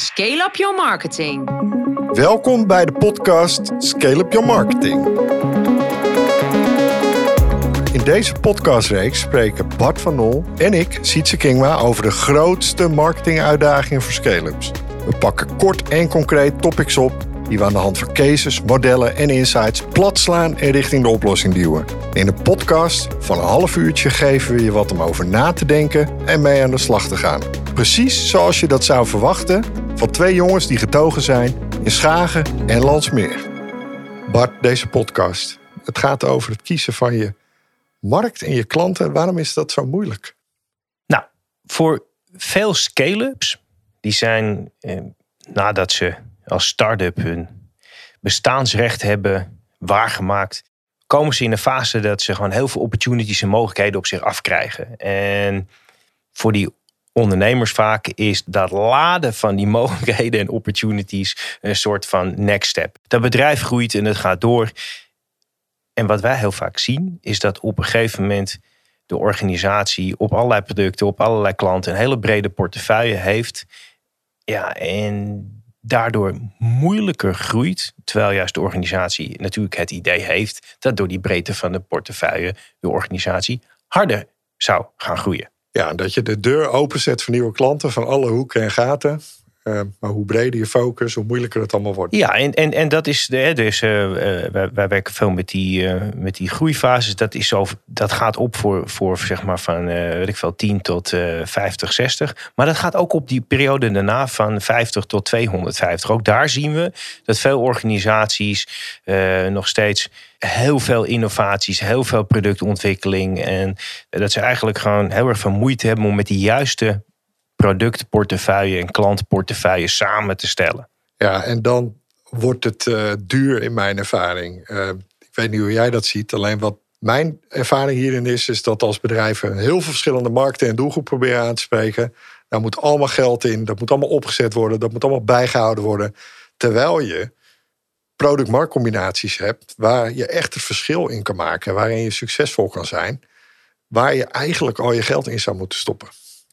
Scale up your marketing. Welkom bij de podcast Scale Up Your Marketing. In deze podcastreeks spreken Bart van Nol en ik, Sietse Kingma, over de grootste marketinguitdagingen voor scale-ups. We pakken kort en concreet topics op die we aan de hand van cases, modellen en insights plat slaan en richting de oplossing duwen. In een podcast van een half uurtje geven we je wat om over na te denken en mee aan de slag te gaan. Precies zoals je dat zou verwachten van twee jongens die getogen zijn in Schagen en Landsmeer. Bart, deze podcast. Het gaat over het kiezen van je markt en je klanten. Waarom is dat zo moeilijk? Nou, voor veel scale-ups, die zijn eh, nadat ze als start-up hun bestaansrecht hebben waargemaakt, komen ze in een fase dat ze gewoon heel veel opportunities en mogelijkheden op zich afkrijgen. En voor die ondernemers vaak is dat laden van die mogelijkheden en opportunities een soort van next step. Dat bedrijf groeit en het gaat door. En wat wij heel vaak zien, is dat op een gegeven moment de organisatie op allerlei producten, op allerlei klanten, een hele brede portefeuille heeft. Ja, en daardoor moeilijker groeit. Terwijl juist de organisatie natuurlijk het idee heeft dat door die breedte van de portefeuille de organisatie harder zou gaan groeien. Ja, dat je de deur openzet voor nieuwe klanten van alle hoeken en gaten. Uh, maar hoe breder je focus, hoe moeilijker het allemaal wordt. Ja, en, en, en dat is. De, dus, uh, wij, wij, werken veel met die, met die groeifases. Dat, is zo, dat gaat op voor, voor zeg maar van weet ik veel, 10 tot 50, 60. Maar dat gaat ook op die periode daarna van 50 tot 250. Ook daar zien we dat veel organisaties nog steeds heel veel innovaties, heel veel productontwikkeling. En dat ze eigenlijk gewoon heel erg veel moeite hebben om met die juiste productportefeuille en klantportefeuille samen te stellen. Ja, en dan wordt het uh, duur in mijn ervaring. Uh, ik weet niet hoe jij dat ziet, alleen wat mijn ervaring hierin is, is dat als bedrijven heel veel verschillende markten en doelgroepen proberen aan te spreken, daar moet allemaal geld in, dat moet allemaal opgezet worden, dat moet allemaal bijgehouden worden. Terwijl je product-marktcombinaties hebt waar je echt het verschil in kan maken, waarin je succesvol kan zijn, waar je eigenlijk al je geld in zou moeten stoppen.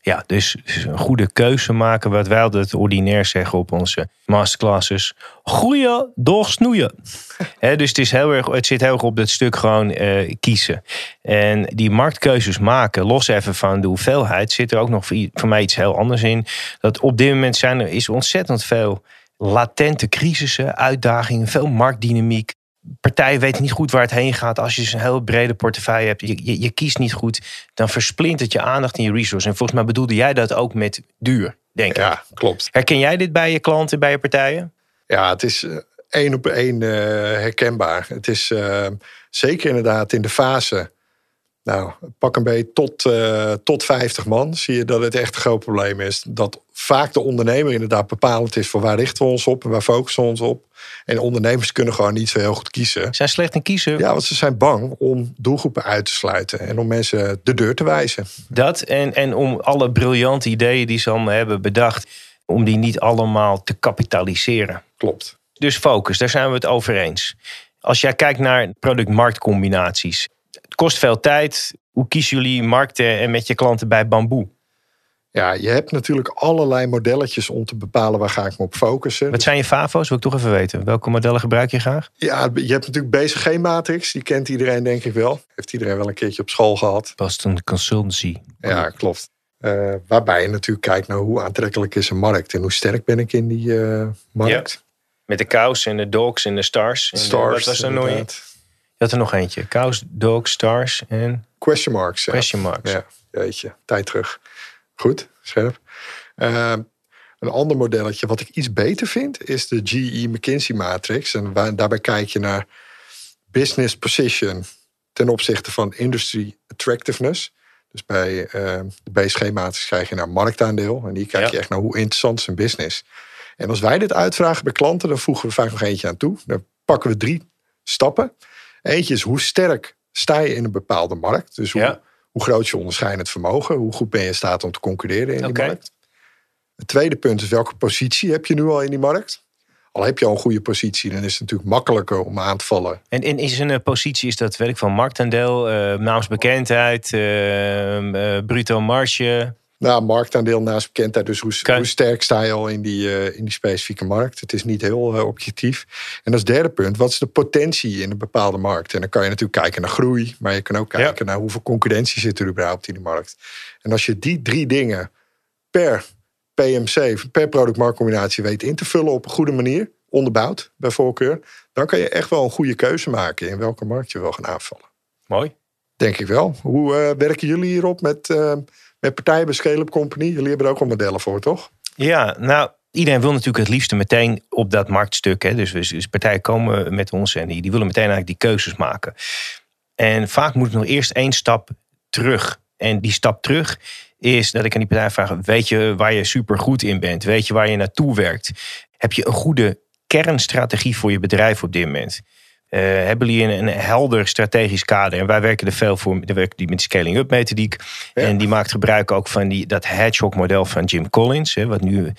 Ja, dus een goede keuze maken, wat wij altijd ordinair zeggen op onze masterclasses. Groeien door snoeien. dus het, is heel erg, het zit heel erg op dat stuk gewoon uh, kiezen. En die marktkeuzes maken, los even van de hoeveelheid, zit er ook nog voor, voor mij iets heel anders in. Dat op dit moment zijn er is ontzettend veel latente crisissen, uitdagingen, veel marktdynamiek partijen weten niet goed waar het heen gaat. Als je dus een heel brede portefeuille hebt, je, je, je, kiest niet goed, dan versplintert je aandacht in je resource. En volgens mij bedoelde jij dat ook met duur, denk ik. Ja, klopt. Herken jij dit bij je klanten, bij je partijen? Ja, het is uh, één op één uh, herkenbaar. Het is uh, zeker inderdaad in de fase nou, pak een beetje tot, uh, tot 50 man. Zie je dat het echt een groot probleem is. Dat vaak de ondernemer inderdaad bepalend is voor waar richten we ons op en waar focussen we ons op. En ondernemers kunnen gewoon niet zo heel goed kiezen. Ze zijn slecht in kiezen. Ja, want ze zijn bang om doelgroepen uit te sluiten en om mensen de deur te wijzen. Dat en, en om alle briljante ideeën die ze allemaal hebben bedacht, om die niet allemaal te kapitaliseren. Klopt. Dus focus, daar zijn we het over eens. Als jij kijkt naar product-marktcombinaties, het kost veel tijd. Hoe kiezen jullie markten en met je klanten bij bamboe? Ja, je hebt natuurlijk allerlei modelletjes om te bepalen waar ga ik me op focussen. Wat zijn je FAVO's? Wil ik toch even weten. Welke modellen gebruik je graag? Ja, je hebt natuurlijk BCG-matrix. Die kent iedereen denk ik wel. Heeft iedereen wel een keertje op school gehad. een Consultancy. Ja, klopt. Uh, waarbij je natuurlijk kijkt naar hoe aantrekkelijk is een markt. En hoe sterk ben ik in die uh, markt. Ja. Met de cows en de dogs en de stars. Stars, wat was er nooit? Je had er nog eentje. Cows, Dogs, Stars en... Question marks. Question marks. Ja, je, tijd terug. Goed, scherp. Uh, een ander modelletje wat ik iets beter vind... is de GE McKinsey matrix. En waar, daarbij kijk je naar business position... ten opzichte van industry attractiveness. Dus bij uh, de BSG-matrix krijg je naar marktaandeel. En die kijk je echt naar hoe interessant is een business. En als wij dit uitvragen bij klanten... dan voegen we vaak nog eentje aan toe. Dan pakken we drie stappen... Eentje is hoe sterk sta je in een bepaalde markt. Dus hoe, hoe groot is je onderscheidend vermogen? Hoe goed ben je in staat om te concurreren in die markt? Het tweede punt is welke positie heb je nu al in die markt? Al heb je al een goede positie, dan is het natuurlijk makkelijker om aan te vallen. En in, is een positie, is dat werk van marktaandeel, uh, naamsbekendheid, uh, uh, bruto marge? Nou, marktaandeel naast bekendheid. Dus hoe, sterk sta je al in die, eh, in die specifieke markt? Het is niet heel eh, objectief. En als derde punt, wat is de potentie in een bepaalde markt? En dan kan je natuurlijk kijken naar groei, maar je kan ook Ja. kijken naar hoeveel concurrentie zit er überhaupt in die markt. En als je die drie dingen per PMC, per product-marktcombinatie weet in te vullen op een goede manier, onderbouwd bij voorkeur, dan kan je echt wel een goede keuze maken in welke markt je wil gaan aanvallen. Mooi. Denk ik wel. Hoe eh, werken jullie hierop met, met partijen bij Scale-up Company? Jullie hebben er ook al modellen voor, toch? Ja, nou, iedereen wil natuurlijk het liefste meteen op dat marktstuk. Hè. Dus, dus, dus partijen komen met ons en die, die willen meteen eigenlijk die keuzes maken. En vaak moet ik nog eerst één stap terug. En die stap terug is dat ik aan die partij vraag: weet je waar je super goed in bent? Weet je waar je naartoe werkt? Heb je een goede kernstrategie voor je bedrijf op dit moment? Eh, hebben jullie een, een helder strategisch kader? En wij werken er veel voor. We werken die met scaling up methodiek. Ja. En die maakt gebruik ook van die, dat hedgehog model van Jim Collins. Hè, wat nu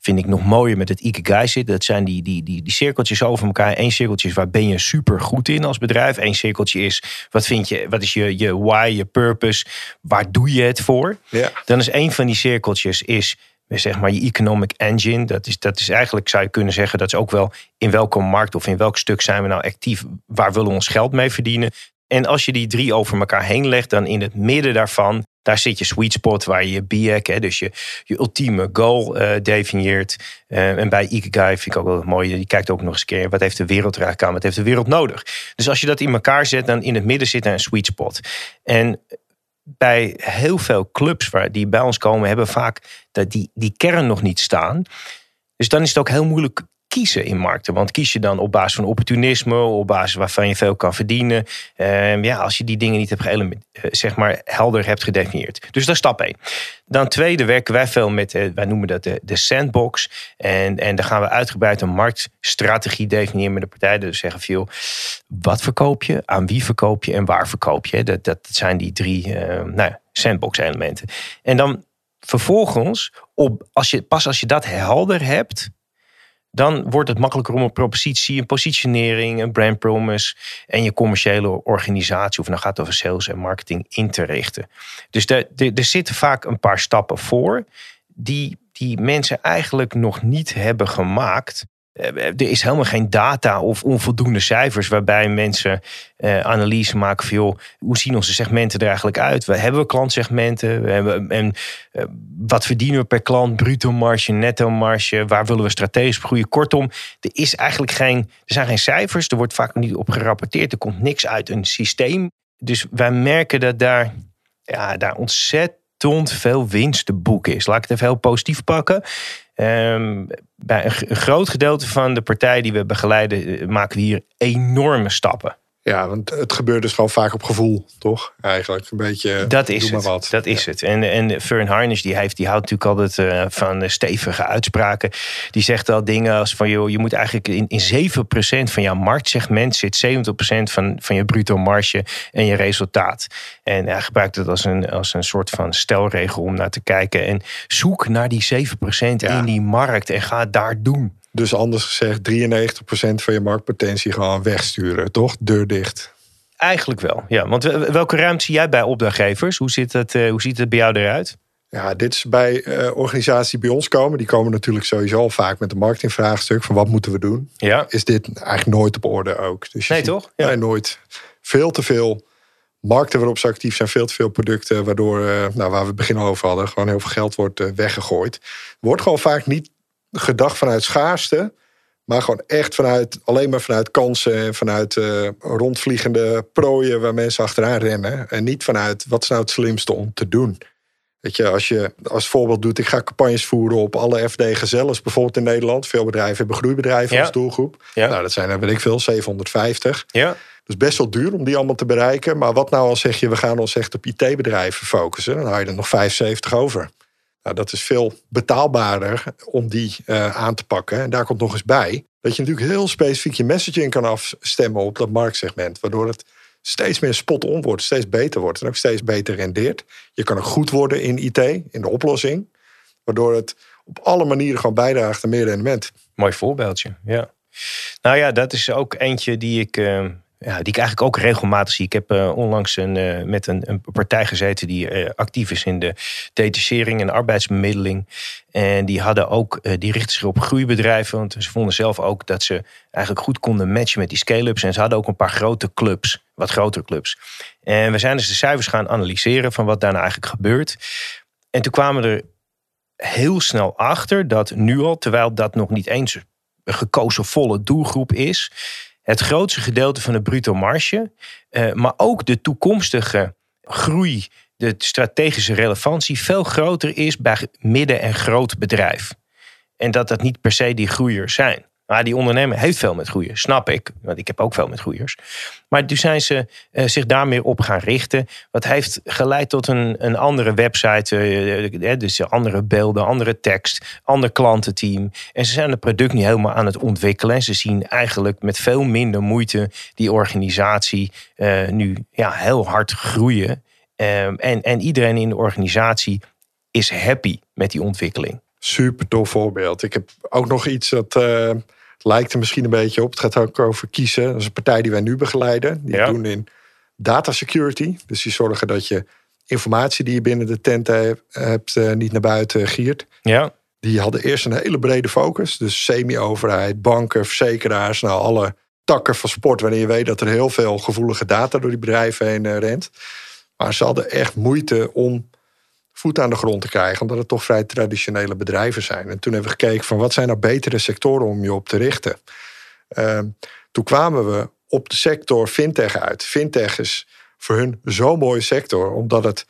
vind ik nog mooier met het Ikigai zit. Dat zijn die, die, die, die cirkeltjes over elkaar. Eén cirkeltje is waar ben je super goed in als bedrijf. Eén cirkeltje is wat vind je, wat is je, je why, je purpose. Waar doe je het voor? Ja. Dan is een van die cirkeltjes is zeg maar je economic engine. Dat is, dat is eigenlijk, zou je kunnen zeggen, dat is ook wel in welke markt of in welk stuk zijn we nou actief? Waar willen we ons geld mee verdienen? En als je die drie over elkaar heen legt, dan in het midden daarvan, daar zit je sweet spot waar je je BIAC, hè, dus je, je ultieme goal eh, definieert. Eh, en bij Ikigai vind ik ook wel mooi, je kijkt ook nog eens een keer, wat heeft de wereld er eigenlijk aan, wat heeft de wereld nodig? Dus als je dat in elkaar zet, dan in het midden zit er een sweet spot. En bij heel veel clubs waar die bij ons komen, hebben vaak dat die, die kern nog niet staan. Dus dan is het ook heel moeilijk kiezen in markten. Want kies je dan op basis van opportunisme, op basis waarvan je veel kan verdienen. Ehm, ja, als je die dingen niet hebt geëlement, eh, zeg maar helder hebt gedefinieerd. Dus dat is stap 1. Dan tweede werken wij veel met, eh, wij noemen dat de, de sandbox. En, en dan gaan we uitgebreid een marktstrategie definiëren met de partijen. Dus zeggen veel, wat verkoop je, aan wie verkoop je en waar verkoop je. Dat, dat zijn die drie eh, nou, ja, sandbox elementen. En dan vervolgens, op, als je, pas als je dat helder hebt, dan wordt het makkelijker om een propositie, een positionering, een brand promise en je commerciële organisatie, of nou gaat het over sales en marketing, in te richten. Dus er zitten vaak een paar stappen voor die, die mensen eigenlijk nog niet hebben gemaakt. Eh, Er is helemaal geen data of onvoldoende cijfers waarbij mensen eh, analyse maken van joh, hoe zien onze segmenten er eigenlijk uit? We hebben we klantsegmenten? We hebben, en eh, wat verdienen we per klant? Bruto marge, netto marge? Waar willen we strategisch groeien? Kortom, er is eigenlijk geen, er zijn geen cijfers. Er wordt vaak niet op gerapporteerd. Er komt niks uit een systeem. Dus wij merken dat daar, ja, daar ontzettend veel winst te boeken is. Laat ik het even heel positief pakken. Ehm, bij een, een groot gedeelte van de partijen die we begeleiden, eh, maken we hier enorme stappen. Ja, want het gebeurt dus gewoon vaak op gevoel, toch? Eigenlijk een beetje. Dat is doe maar het. wat. Dat is het. En, en Fern Harnish die heeft, die houdt natuurlijk altijd eh, van stevige uitspraken. Die zegt al dingen als van joh, je moet eigenlijk in, in 7% van jouw marktsegment zit 70% van, van je bruto marge en je resultaat. En hij gebruikt het als een, als een soort van stelregel om naar te kijken. En zoek naar die 7% Ja. in die markt en ga het daar doen. Dus anders gezegd, 93% van je marktpotentie gewoon wegsturen, toch? Deur dicht. Eigenlijk wel, ja. Want wel- welke ruimte zie jij bij opdrachtgevers? Hoe, zit het, eh, hoe ziet het bij jou eruit? Ja, dit is bij eh, organisaties die bij ons komen. Die komen natuurlijk sowieso al vaak met een marketingvraagstuk van wat moeten we doen. Ja, Is dit eigenlijk nooit op orde ook? Dus Nee, ziet- toch? Ja. Nee, nooit. Veel te veel markten waarop ze actief zijn, veel te veel producten, waardoor, eh, nou, waar we het begin over hadden, gewoon heel veel geld wordt weggegooid. Wordt gewoon vaak niet gedacht vanuit schaarste, maar gewoon echt vanuit, alleen maar vanuit kansen en vanuit eh, rondvliegende prooien waar mensen achteraan rennen. En niet vanuit wat is nou het slimste om te doen. Weet je, als je als voorbeeld doet, ik ga campagnes voeren op alle FD gezellers, bijvoorbeeld in Nederland. Veel bedrijven hebben groeibedrijven Ja. als doelgroep. Ja. Nou, dat zijn er, weet ik veel, 750. ja. Dus best wel duur om die allemaal te bereiken. Maar wat nou als zeg je, we gaan ons echt op IT-bedrijven focussen. Dan hou je er nog 75 over. Nou, dat is veel betaalbaarder om die eh, aan te pakken. En daar komt nog eens bij dat je natuurlijk heel specifiek je messaging kan afstemmen op dat marktsegment. Waardoor het steeds meer spot-on wordt, steeds beter wordt en ook steeds beter rendeert. Je kan ook goed worden in IT, in de oplossing. Waardoor het op alle manieren gewoon bijdraagt aan meer rendement. Mooi voorbeeldje, ja. Nou ja, dat is ook eentje die ik, eh, ja, die ik eigenlijk ook regelmatig zie. Ik heb uh, onlangs een, uh, met een, een, partij gezeten die uh, actief is in de detachering en arbeidsbemiddeling. En die hadden ook, die richten zich op groeibedrijven. Want ze vonden zelf ook dat ze eigenlijk goed konden matchen met die scale-ups. En ze hadden ook een paar grote clubs, wat grotere clubs. En we zijn dus de cijfers gaan analyseren van wat daar nou eigenlijk gebeurt. En toen kwamen we er heel snel achter dat nu al, terwijl dat nog niet eens een gekozen volle doelgroep is het grootste gedeelte van de bruto marge, uh, maar ook de toekomstige groei, de strategische relevantie veel groter is bij midden- en groot bedrijf. En dat dat niet per se die groeiers zijn. Maar die ondernemer heeft veel met groeiers, snap ik. Want ik heb ook veel met groeiers. Maar toen zijn ze uh, zich daar meer op gaan richten. Wat heeft geleid tot een, een andere website. Uh, dus andere beelden, andere tekst, ander klantenteam. En ze zijn het product niet helemaal aan het ontwikkelen. En ze zien eigenlijk met veel minder moeite die organisatie nu ja, heel hard groeien. Um, en, en iedereen in de organisatie is happy met die ontwikkeling. Super tof voorbeeld. Ik heb ook nog iets dat lijkt er misschien een beetje op. Het gaat ook over kiezen. Dat is een partij die wij nu begeleiden. Die doen in data security. Dus die zorgen dat je informatie die je binnen de tent hebt, uh, niet naar buiten giert. Ja. Die hadden eerst een hele brede focus. Dus semi-overheid, banken, verzekeraars, nou alle takken van sport. Wanneer je weet dat er heel veel gevoelige data door die bedrijven heen uh, rent. Maar ze hadden echt moeite om voet aan de grond te krijgen, omdat het toch vrij traditionele bedrijven zijn. En toen hebben we gekeken van wat zijn nou betere sectoren om je op te richten. Uh, toen kwamen we op de sector fintech uit. Fintech is voor hun zo'n mooie sector, omdat het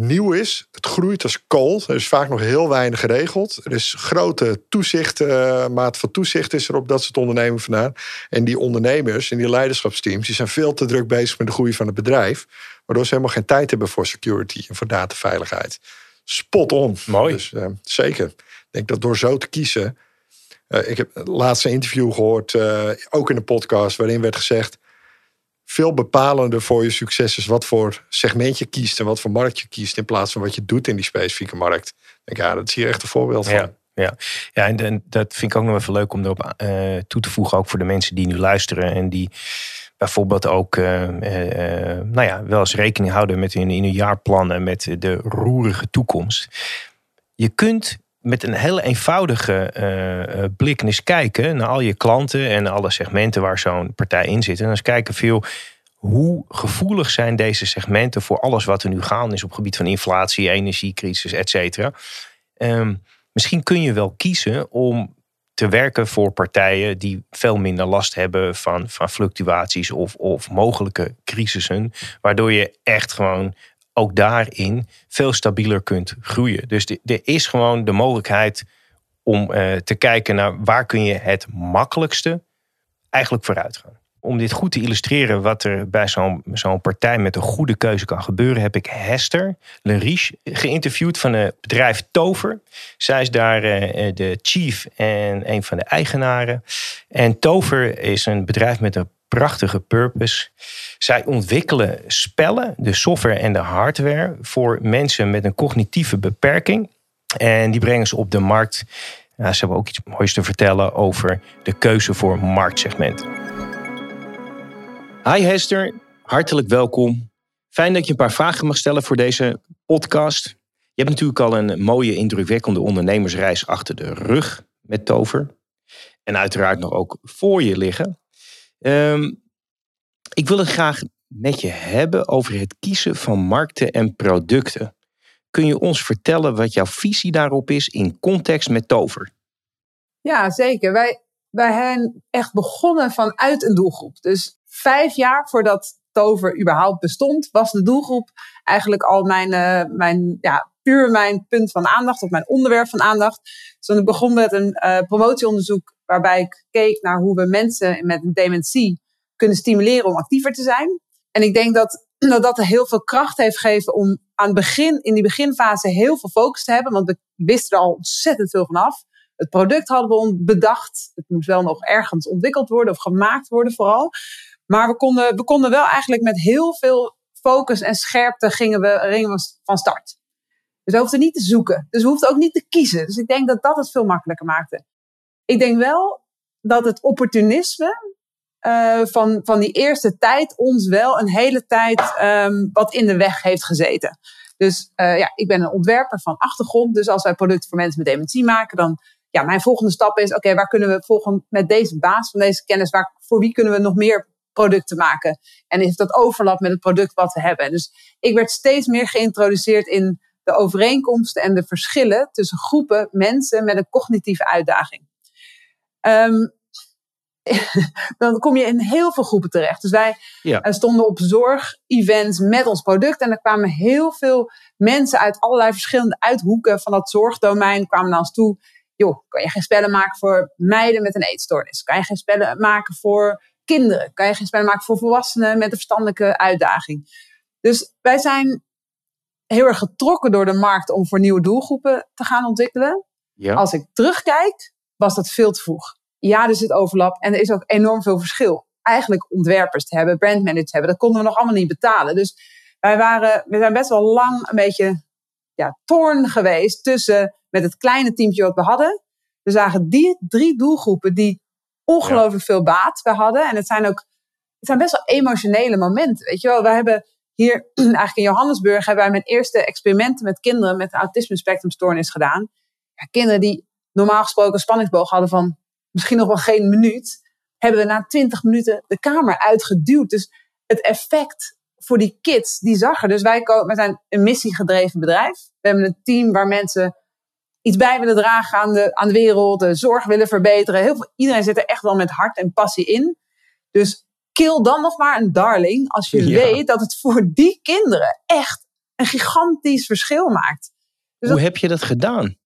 nieuw is. Het groeit als kool. Er is vaak nog heel weinig geregeld. Er is grote toezicht, uh, maat van toezicht is er op dat soort ondernemingen vandaan. En die ondernemers en die leiderschapsteams die zijn veel te druk bezig met de groei van het bedrijf. Waardoor ze helemaal geen tijd hebben voor security en voor dataveiligheid. Spot on. Mooi. Dus uh, zeker. Ik denk dat door zo te kiezen. Uh, ik heb het laatste interview gehoord, ook in een podcast, waarin werd gezegd. Veel bepalender voor je succes is wat voor segment je kiest en wat voor markt je kiest. In plaats van wat je doet in die specifieke markt. Denk, ja, dat is hier echt een voorbeeld van. Ja. Ja, ja en, en dat vind ik ook nog even leuk om erop toe te voegen. Ook voor de mensen die nu luisteren en die bijvoorbeeld ook uh, uh, nou ja, wel eens rekening houden met in hun jaarplannen met de roerige toekomst. Je kunt met een hele eenvoudige uh, blik eens kijken naar al je klanten en alle segmenten waar zo'n partij in zit. En eens kijken veel hoe gevoelig zijn deze segmenten voor alles wat er nu gaan is op gebied van inflatie, energiecrisis, et cetera. Um, misschien kun je wel kiezen om te werken voor partijen die veel minder last hebben van, van fluctuaties of, of mogelijke crisissen. Waardoor je echt gewoon ook daarin veel stabieler kunt groeien. Dus er is gewoon de mogelijkheid om uh, te kijken naar waar kun je het makkelijkste eigenlijk vooruit gaan. Om dit goed te illustreren wat er bij zo'n partij met een goede keuze kan gebeuren, heb ik Hester Leriche geïnterviewd van het bedrijf Tover. Zij is daar uh, de chief en een van de eigenaren. En Tover is een bedrijf met een prachtige purpose. Zij ontwikkelen spellen, de software en de hardware, voor mensen met een cognitieve beperking. En die brengen ze op de markt. Ze hebben ook iets moois te vertellen over de keuze voor marktsegmenten. Hi Hester, hartelijk welkom. Fijn dat je een paar vragen mag stellen voor deze podcast. Je hebt natuurlijk al een mooie, indrukwekkende ondernemersreis achter de rug met Tover. En uiteraard nog ook voor je liggen. Um, ik wil het graag met je hebben over het kiezen van markten en producten. Kun je ons vertellen wat jouw visie daarop is in context met Tover? Ja, zeker. Wij, wij zijn echt begonnen vanuit een doelgroep. Dus vijf jaar voordat Tover überhaupt bestond, was de doelgroep eigenlijk al mijn, uh, mijn ja, puur mijn punt van aandacht of mijn onderwerp van aandacht. Dus ik begon met een uh, promotieonderzoek waarbij ik keek naar hoe we mensen met een dementie kunnen stimuleren om actiever te zijn. En ik denk dat dat, heel veel kracht heeft gegeven om aan het begin, in die beginfase heel veel focus te hebben. Want we wisten er al ontzettend veel van af. Het product hadden we bedacht. Het moest wel nog ergens ontwikkeld worden of gemaakt worden vooral. Maar we konden, we konden wel eigenlijk met heel veel focus en scherpte gingen we, gingen van start. Dus we hoefden niet te zoeken. Dus we hoefden ook niet te kiezen. Dus ik denk dat dat het veel makkelijker maakte. Ik denk wel dat het opportunisme uh, van, van die eerste tijd ons wel een hele tijd um, wat in de weg heeft gezeten. Dus uh, ja, ik ben een ontwerper van achtergrond. Dus als wij producten voor mensen met dementie maken, dan ja, mijn volgende stap is: oké, waar kunnen we volgen met deze basis van deze kennis, waar, voor wie kunnen we nog meer producten maken? En is dat overlap met het product wat we hebben? Dus ik werd steeds meer geïntroduceerd in de overeenkomsten en de verschillen tussen groepen mensen met een cognitieve uitdaging. Um, dan kom je in heel veel groepen terecht. Dus wij ja. Eh, stonden op zorgevents met ons product. En er kwamen heel veel mensen uit allerlei verschillende uithoeken van dat zorgdomein kwamen naar ons toe. Joh, kan je geen spellen maken voor meiden met een eetstoornis? Kan je geen spellen maken voor kinderen? Kan je geen spellen maken voor volwassenen met een verstandelijke uitdaging? Dus wij zijn heel erg getrokken door de markt om voor nieuwe doelgroepen te gaan ontwikkelen. Ja. Als ik terugkijk, was dat veel te vroeg ja, er zit overlap en er is ook enorm veel verschil. Eigenlijk ontwerpers te hebben, brandmanagers te hebben, dat konden we nog allemaal niet betalen. Dus wij waren, we zijn best wel lang een beetje ja, torn geweest tussen met het kleine teamje wat we hadden. We zagen die drie doelgroepen die ongelooflijk veel baat we hadden. En het zijn ook het zijn best wel emotionele momenten. Weet je wel, we hebben hier eigenlijk in Johannesburg hebben wij mijn eerste experimenten met kinderen met autisme spectrumstoornis gedaan. Ja, kinderen die normaal gesproken een spanningsboog hadden van misschien nog wel geen minuut, hebben we na twintig minuten de kamer uitgeduwd. Dus het effect voor die kids, die zag er. Dus wij, wij zijn een missiegedreven bedrijf. We hebben een team waar mensen iets bij willen dragen aan de, aan de wereld, de zorg willen verbeteren. Heel veel, iedereen zit er echt wel met hart en passie in. Dus kill dan nog maar een darling als je weet dat het voor die kinderen echt een gigantisch verschil maakt. Dus Hoe heb je dat gedaan?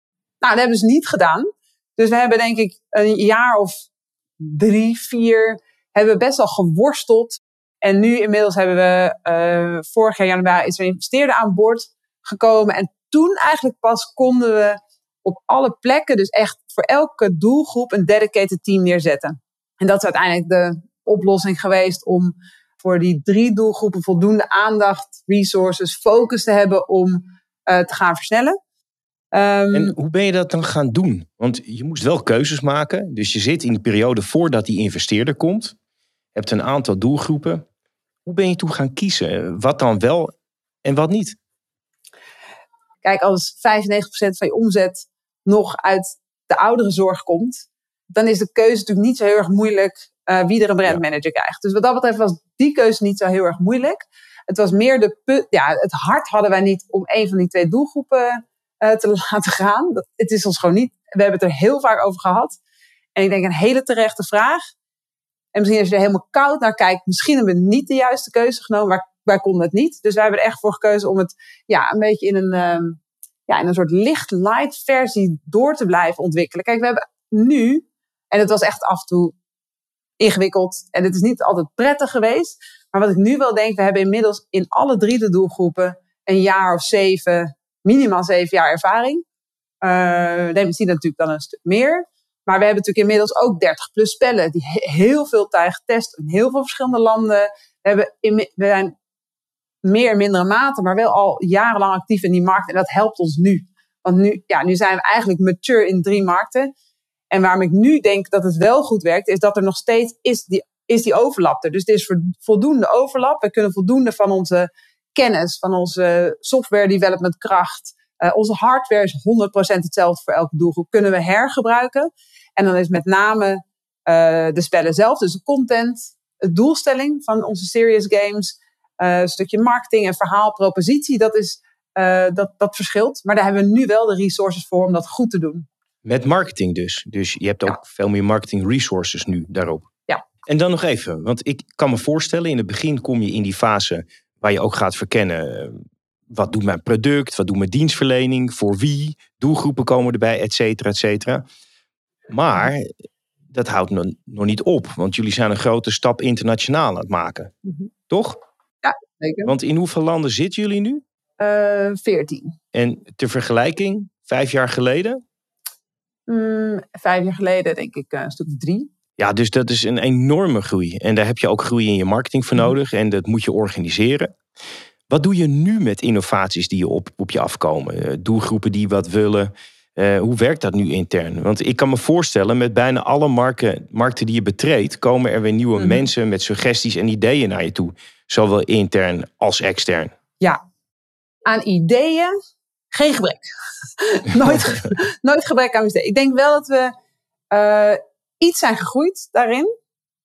Nou, dat hebben ze niet gedaan. Dus we hebben denk ik een jaar of drie, vier, hebben we best wel geworsteld. En nu inmiddels hebben we, uh, vorig jaar januari is er een investeerder aan boord gekomen. En toen eigenlijk pas konden we op alle plekken, dus echt voor elke doelgroep, een dedicated team neerzetten. En dat is uiteindelijk de oplossing geweest om voor die drie doelgroepen voldoende aandacht, resources, focus te hebben om uh, te gaan versnellen. Um, en hoe ben je dat dan gaan doen? Want je moest wel keuzes maken. Dus je zit in de periode voordat die investeerder komt. hebt een aantal doelgroepen. Hoe ben je toen gaan kiezen? Wat dan wel en wat niet? Kijk, als 95% van je omzet nog uit de oudere zorg komt, dan is de keuze natuurlijk niet zo heel erg moeilijk uh, wie er een brandmanager krijgt. Dus wat dat betreft was die keuze niet zo heel erg moeilijk. Het was meer de ja, het hart hadden wij niet om een van die twee doelgroepen uh, te laten gaan. Dat, het is ons gewoon niet. We hebben het er heel vaak over gehad. En ik denk een hele terechte vraag. En misschien als je er helemaal koud naar kijkt, misschien hebben we niet de juiste keuze genomen. Maar wij konden het niet. Dus wij hebben er echt voor gekozen om het ja, een beetje in een, um, ja, in een soort licht-light versie door te blijven ontwikkelen. Kijk, we hebben nu, en het was echt af en toe ingewikkeld en het is niet altijd prettig geweest. Maar wat ik nu wel denk, we hebben inmiddels in alle drie de doelgroepen een jaar of zeven minimaal zeven jaar ervaring. Uh, eh, zien natuurlijk dan een stuk meer. Maar we hebben natuurlijk inmiddels ook 30 plus spellen die heel veel tijd getest in heel veel verschillende landen. We, hebben in, we zijn meer in mindere mate, maar wel al jarenlang actief in die markt. En dat helpt ons nu. Want nu, ja, nu zijn we eigenlijk mature in drie markten. En waarom ik nu denk dat het wel goed werkt, is dat er nog steeds is die, is die overlap er. Dus er is voldoende overlap. We kunnen voldoende van onze kennis, van onze software development kracht. Uh, onze hardware is 100% hetzelfde voor elke doelgroep. Kunnen we hergebruiken. En dan is met name uh, de spellen zelf, dus de content, de doelstelling van onze serious games, uh, een stukje marketing en verhaal, propositie, dat, is, dat, dat verschilt. Maar daar hebben we nu wel de resources voor om dat goed te doen. Met marketing dus. Dus je hebt ook veel meer marketing resources nu daarop. Ja. En dan nog even, want ik kan me voorstellen, in het begin kom je in die fase waar je ook gaat verkennen. Eh, wat doet mijn product? Wat doet mijn dienstverlening? Voor wie? Doelgroepen komen erbij, et cetera, et cetera. Maar dat houdt nog niet op. Want jullie zijn een grote stap internationaal aan het maken. Mhm. Toch? Ja, zeker. Want in hoeveel landen zitten jullie nu? Uh, veertien. En ter vergelijking, vijf jaar geleden? Mm, vijf jaar geleden denk ik eh, een stuk drie. Ja, dus dat is een enorme groei. En daar heb je ook groei in je marketing voor mhm. nodig. En dat moet je organiseren. Wat doe je nu met innovaties die op, op je afkomen? Eh, doelgroepen die wat willen. Eh, hoe werkt dat nu intern? Want ik kan me voorstellen, met bijna alle marken, markten die je betreedt, komen er weer nieuwe Mhm. mensen met suggesties en ideeën naar je toe. Zowel intern als extern. Ja, aan ideeën geen gebrek. nooit, nooit gebrek aan ideeën. Ik denk wel dat we eh, iets zijn gegroeid daarin.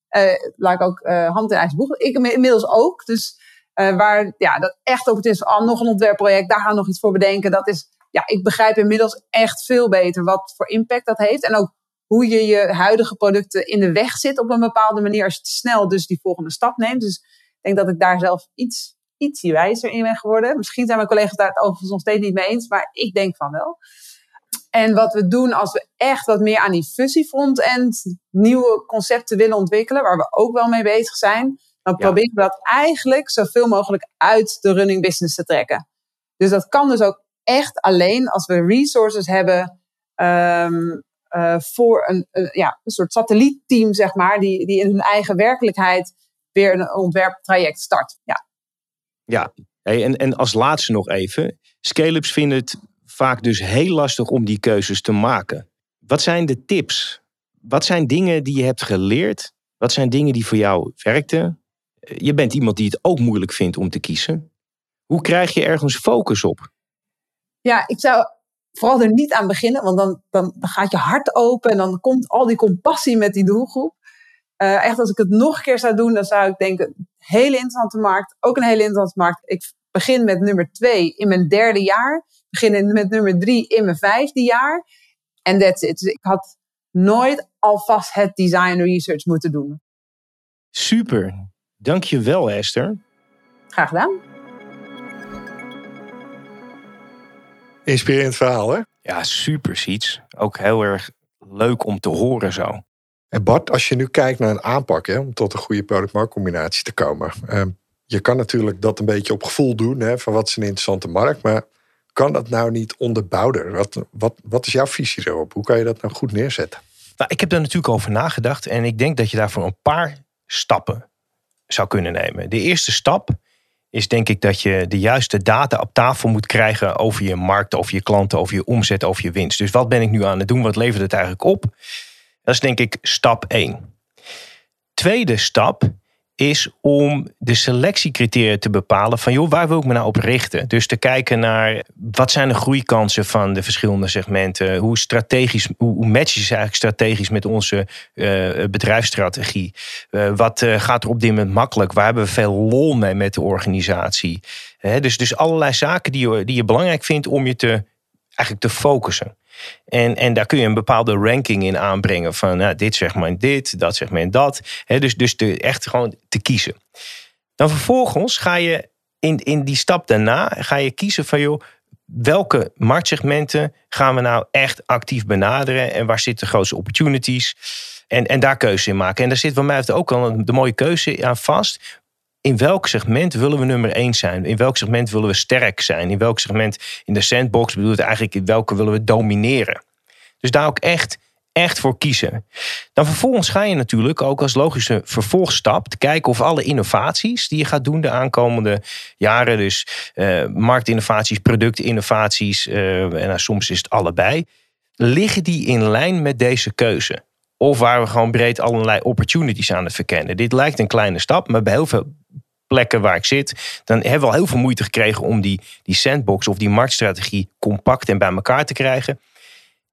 Eh, laat ik ook eh, hand in eigen boeg. Ik inmiddels ook. Dus eh, waar ja, dat echt op het is, al nog een ontwerpproject, daar gaan we nog iets voor bedenken. Dat is, ja, ik begrijp inmiddels echt veel beter wat voor impact dat heeft. En ook hoe je je huidige producten in de weg zit op een bepaalde manier. Als je te snel dus die volgende stap neemt. Dus ik denk dat ik daar zelf iets, ietsje wijzer in ben geworden. Misschien zijn mijn collega's daar het overigens nog steeds niet mee eens. Maar ik denk van wel. En wat we doen als we echt wat meer aan die fusie front-end nieuwe concepten willen ontwikkelen, waar we ook wel mee bezig zijn, dan Ja. proberen we dat eigenlijk zoveel mogelijk uit de running business te trekken. Dus dat kan dus ook echt alleen als we resources hebben ehm, eh, voor een, ja, een soort satellietteam, zeg maar, die, die in hun eigen werkelijkheid weer een ontwerptraject start. Ja. Ja, hey, en, en als laatste nog even. Scale-ups vinden het vaak dus heel lastig om die keuzes te maken. Wat zijn de tips? Wat zijn dingen die je hebt geleerd? Wat zijn dingen die voor jou werkten? Eh, Je bent iemand die het ook moeilijk vindt om te kiezen. Hoe krijg je ergens focus op? Ja, ik zou vooral er niet aan beginnen, want dan, dan, gaat je hart open en dan komt al die compassie met die doelgroep. Eh, echt, als ik het nog een keer zou doen, dan zou ik denken: hele interessante markt, ook een hele interessante markt. Ik begin met nummer twee in mijn derde jaar, begin met nummer drie in mijn vijfde jaar. En that's it. Dus ik had nooit alvast het design research moeten doen. Super. Dank je wel, Esther. Graag gedaan. Inspirerend verhaal, hè? Ja, super, Siets. Ook heel erg leuk om te horen zo. En Bart, als je nu kijkt naar een aanpak hè, om tot een goede product-marktcombinatie te komen. eh, je kan natuurlijk dat een beetje op gevoel doen, hè, van wat is een interessante markt. Maar kan dat nou niet onderbouwder? Wat, wat, wat is jouw visie erop? Hoe kan je dat nou goed neerzetten? Nou, ik heb daar natuurlijk over nagedacht en ik denk dat je daarvoor een paar stappen zou kunnen nemen. De eerste stap is denk ik dat je de juiste data op tafel moet krijgen over je markt, over je klanten, over je omzet, over je winst. Dus wat ben ik nu aan het doen? Wat levert het eigenlijk op? Dat is denk ik stap 1. Tweede stap is om de selectiecriteria te bepalen van joh, waar wil ik me nou op richten? Dus te kijken naar wat zijn de groeikansen van de verschillende segmenten? Hoe strategisch, hoe, ze eigenlijk strategisch met onze uh, bedrijfsstrategie? Uh, wat uh, gaat er op dit moment makkelijk? Waar hebben we veel lol mee met de organisatie? Dus, dus allerlei zaken die je, die je belangrijk vindt om je te, eigenlijk te focussen. En, en daar kun je een bepaalde ranking in aanbrengen. Van nou, dit segment dit, dat segment dat. He, dus dus te, echt gewoon te kiezen. Dan vervolgens ga je in, in die stap daarna ga je kiezen van joh, welke marktsegmenten gaan we nou echt actief benaderen en waar zitten de grootste opportunities? En, en daar keuze in maken. En daar zit bij mij ook al de mooie keuze aan vast. In welk segment willen we nummer 1 zijn? In welk segment willen we sterk zijn? In welk segment in de sandbox bedoel het eigenlijk in welke willen we domineren? Dus daar ook echt, echt voor kiezen. Dan vervolgens ga je natuurlijk ook als logische vervolgstap te kijken of alle innovaties die je gaat doen de aankomende jaren, dus uh, marktinnovaties, productinnovaties, uh, en nou, soms is het allebei, liggen die in lijn met deze keuze? Of waar we gewoon breed allerlei opportunities aan het verkennen. Dit lijkt een kleine stap, maar bij heel veel plekken waar ik zit, dan hebben we al heel veel moeite gekregen om die, die sandbox of die marktstrategie compact en bij elkaar te krijgen.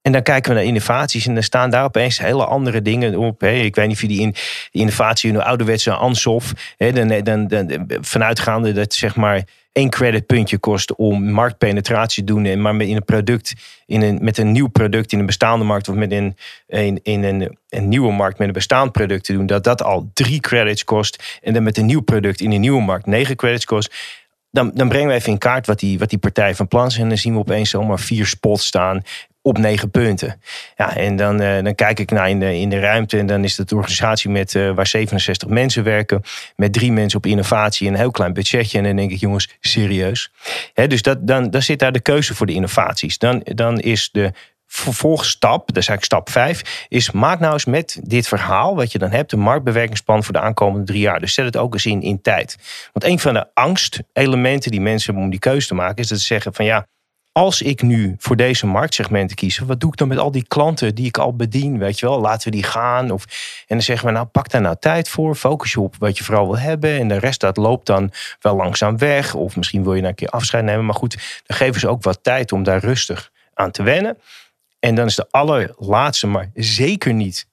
En dan kijken we naar innovaties en dan staan daar opeens hele andere dingen op. Ik weet niet of je die, in, innovatie, een ouderwetse Ansoff, dan, dan, dan, vanuitgaande dat zeg maar één creditpuntje kost om marktpenetratie te doen, maar met in een product, in een, met een nieuw product in een bestaande markt of met een, in, in een, een nieuwe markt met een bestaand product te doen, dat dat al drie credits kost en dan met een nieuw product in een nieuwe markt negen credits kost. Dan, dan brengen we even in kaart wat die, wat die partij van plan is en dan zien we opeens zomaar vier spots staan op negen punten. Ja, en dan, uh, dan kijk ik naar in de, in de ruimte en dan is dat de organisatie met, uh, waar 67 mensen werken, met drie mensen op innovatie en een heel klein budgetje. En dan denk ik, jongens, serieus. Dus dat, dan, dan zit daar de keuze voor de innovaties. Dan, dan is de vervolgstap, dat is eigenlijk stap 5, is maak nou eens met dit verhaal wat je dan hebt, een marktbewerkingsplan voor de aankomende drie jaar. Dus zet het ook eens in in tijd. Want een van de angstelementen die mensen hebben om die keuze te maken, is dat ze zeggen van ja, als ik nu voor deze marktsegmenten kies, wat doe ik dan met al die klanten die ik al bedien? Weet je wel, laten we die gaan. Of, en dan zeggen we, nou pak daar nou tijd voor. Focus je op wat je vooral wil hebben. En de rest dat loopt dan wel langzaam weg. Of misschien wil je nou een keer afscheid nemen. Maar goed, dan geven ze ook wat tijd om daar rustig aan te wennen. En dan is de allerlaatste, maar zeker niet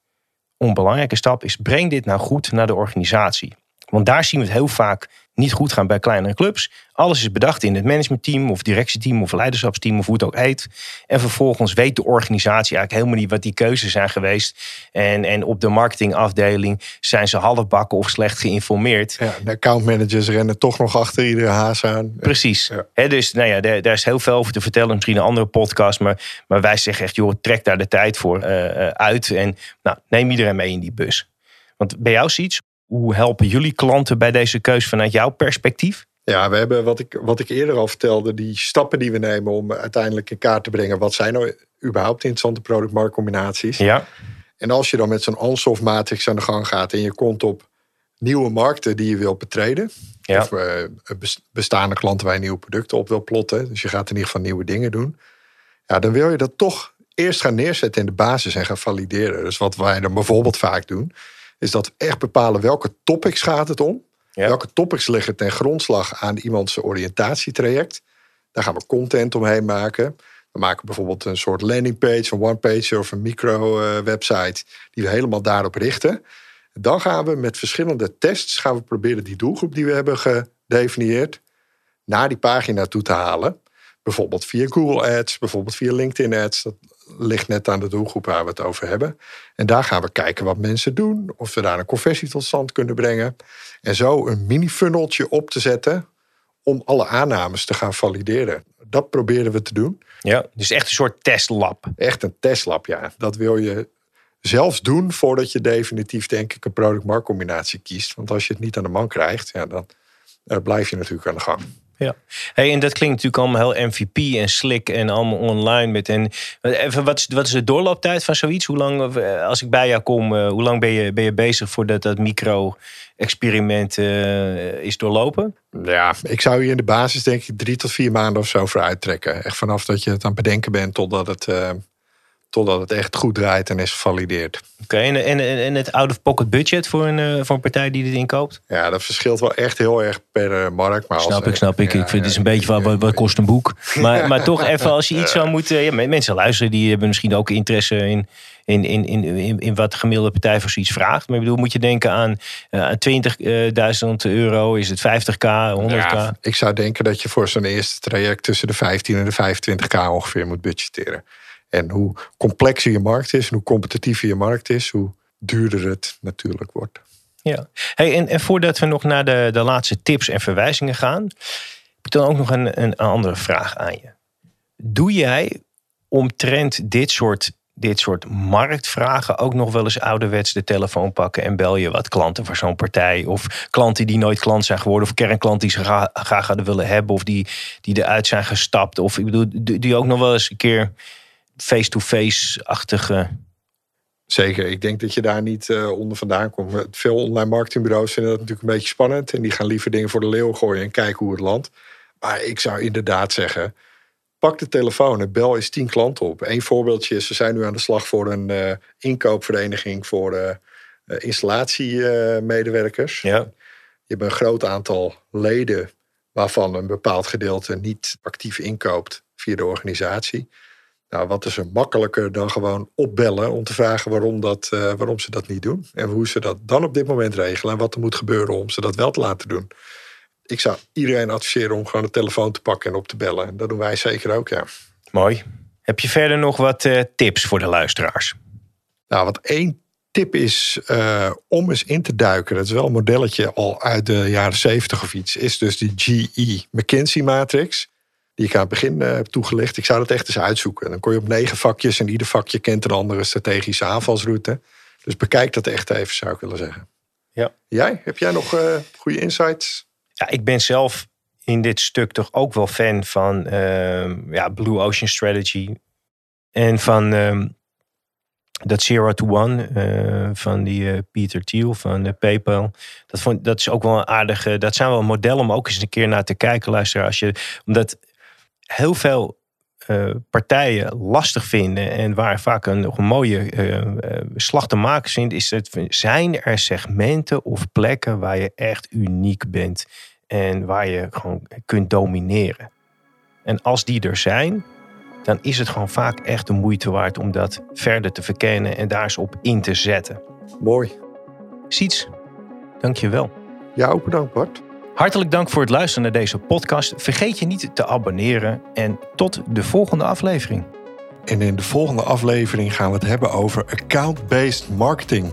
onbelangrijke stap, is breng dit nou goed naar de organisatie. Want daar zien we het heel vaak niet goed gaan bij kleinere clubs. Alles is bedacht in het managementteam of directieteam of leiderschapsteam of hoe het ook heet. En vervolgens weet de organisatie eigenlijk helemaal niet wat die keuzes zijn geweest. En, en op de marketingafdeling zijn ze halfbakken of slecht geïnformeerd. Ja, de accountmanagers rennen toch nog achter iedere haas aan. Precies. dus nou ja, daar, daar, is heel veel over te vertellen. Misschien een andere podcast. Maar, maar wij zeggen echt, joh, trek daar de tijd voor uh, uit. En nou, neem iedereen mee in die bus. Want bij jou ziet hoe helpen jullie klanten bij deze keuze vanuit jouw perspectief? Ja, we hebben wat ik, wat ik eerder al vertelde, die stappen die we nemen om uiteindelijk in kaart te brengen. Wat zijn nou überhaupt interessante product-marktcombinaties? Ja. En als je dan met zo'n Ansoff matrix aan de gang gaat en je komt op nieuwe markten die je wil betreden. Ja. Of uh, bestaande klanten waar je nieuwe producten op wil plotten. Dus je gaat in ieder geval nieuwe dingen doen. Ja, dan wil je dat toch eerst gaan neerzetten in de basis en gaan valideren. Dus wat wij dan bijvoorbeeld vaak doen, is dat we echt bepalen welke topics gaat het om. Welke topics liggen ten grondslag aan iemands oriëntatietraject. Daar gaan we content omheen maken. We maken bijvoorbeeld een soort landingpage, een one-page of een micro-website die we helemaal daarop richten. Dan gaan we met verschillende tests gaan we proberen die doelgroep die we hebben gedefinieerd naar die pagina toe te halen. Bijvoorbeeld via Google Ads, bijvoorbeeld via LinkedIn Ads. Dat ligt net aan de doelgroep waar we het over hebben. En daar gaan we kijken wat mensen doen, of we daar een conversie tot stand kunnen brengen. En zo een mini-funneltje op te zetten om alle aannames te gaan valideren. Dat proberen we te doen. Ja, dus echt een soort testlab. Echt een testlab, ja. Dat wil je zelfs doen voordat je definitief, denk ik, een product-markt combinatie kiest. Want als je het niet aan de man krijgt, ja, dan uh, blijf je natuurlijk aan de gang. Ja, hey, en dat klinkt natuurlijk allemaal heel MVP en slick en allemaal online. Met en, even, wat, is, wat is de doorlooptijd van zoiets? Hoe lang, eh, als ik bij jou kom, uh, hoe lang ben je, ben je bezig voordat dat micro-experiment uh, is doorlopen? Ja, ik zou hier in de basis denk ik drie tot vier maanden of zo voor uittrekken. Echt vanaf dat je het aan het bedenken bent totdat het totdat het echt goed draait en is gevalideerd. Oké, en, en, en het out-of-pocket budget voor een, eh, voor een partij die dit inkoopt? Ja, dat verschilt wel echt heel erg per uh, markt. Maar snap ik, snap ik. ik vind het is een beetje wat, wat kost een boek. Maar, maar toch even als je iets zou moeten... Ja, mensen luisteren, die hebben misschien ook interesse in, in, in, in, in, wat de gemiddelde partij voor zoiets vraagt. Maar ik bedoel, moet je denken aan uh, 20.000 euro, is het 50k, 100k? Ja, ik zou denken dat je voor zo'n eerste traject tussen de 15 en de 25k ongeveer moet budgetteren. En hoe complexer je markt is hoe competitiever je markt is, hoe duurder het natuurlijk wordt. Ja, hey, en, en voordat we nog naar de, de laatste tips en verwijzingen gaan, heb ik dan ook nog een, een andere vraag aan je. Doe jij omtrent dit soort, dit soort marktvragen ook nog wel eens ouderwets de telefoon pakken en bel je wat klanten voor zo'n partij? Of klanten die nooit klant zijn geworden, of kernklanten die ze graag, graag hadden willen hebben, of die, die eruit zijn gestapt? Of ik bedoel, doe je ook nog wel eens een keer face-to-face-achtige. Zeker, ik denk dat je daar niet uh, onder vandaan komt. Veel online marketingbureaus vinden dat natuurlijk een beetje spannend. En die gaan liever dingen voor de leeuw gooien en kijken hoe het landt. Maar ik zou inderdaad zeggen, pak de telefoon en bel eens tien klanten op. Eén voorbeeldje is, we zijn nu aan de slag voor een uh, inkoopvereniging voor uh, installatiemedewerkers. ja. Je hebt een groot aantal leden waarvan een bepaald gedeelte niet actief inkoopt via de organisatie. Nou, wat is er makkelijker dan gewoon opbellen om te vragen waarom, dat, uh, waarom ze dat niet doen. En hoe ze dat dan op dit moment regelen en wat er moet gebeuren om ze dat wel te laten doen. Ik zou iedereen adviseren om gewoon de telefoon te pakken en op te bellen. En dat doen wij zeker ook, ja. Mooi. Heb je verder nog wat uh, tips voor de luisteraars? Nou, wat één tip is uh, om eens in te duiken. Dat is wel een modelletje al uit de jaren 70 of iets. Is dus die GE McKinsey matrix die ik aan het begin uh, heb toegelicht. Ik zou dat echt eens uitzoeken. Dan kon je op negen vakjes en ieder vakje kent een andere strategische aanvalsroute. Dus bekijk dat echt even, zou ik willen zeggen. Ja. Jij? Heb jij nog uh, goede insights? Ja, ik ben zelf in dit stuk toch ook wel fan van uh, ja, Blue Ocean Strategy. En van ehm, dat Zero to One uh, van die Peter Thiel van PayPal. Dat, vond, dat is ook wel een aardige. Dat zijn wel modellen om ook eens een keer naar te kijken, luisteren. Als je, omdat heel veel eh, partijen lastig vinden en waar vaak een, mooie eh, eh, slag te maken zit, is het, zijn er segmenten of plekken waar je echt uniek bent en waar je gewoon kunt domineren. En als die er zijn, dan is het gewoon vaak echt de moeite waard om dat verder te verkennen en daar eens op in te zetten. Mooi. Siets, dank je wel. Ja, ook bedankt Bart. Hartelijk dank voor het luisteren naar deze podcast. Vergeet je niet te abonneren en tot de volgende aflevering. En in de volgende aflevering gaan we het hebben over account-based marketing.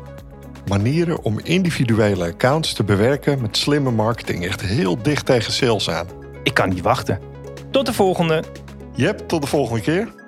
Manieren om individuele accounts te bewerken met slimme marketing. Echt heel dicht tegen sales aan. Ik kan niet wachten. Tot de volgende. Yep, tot de volgende keer.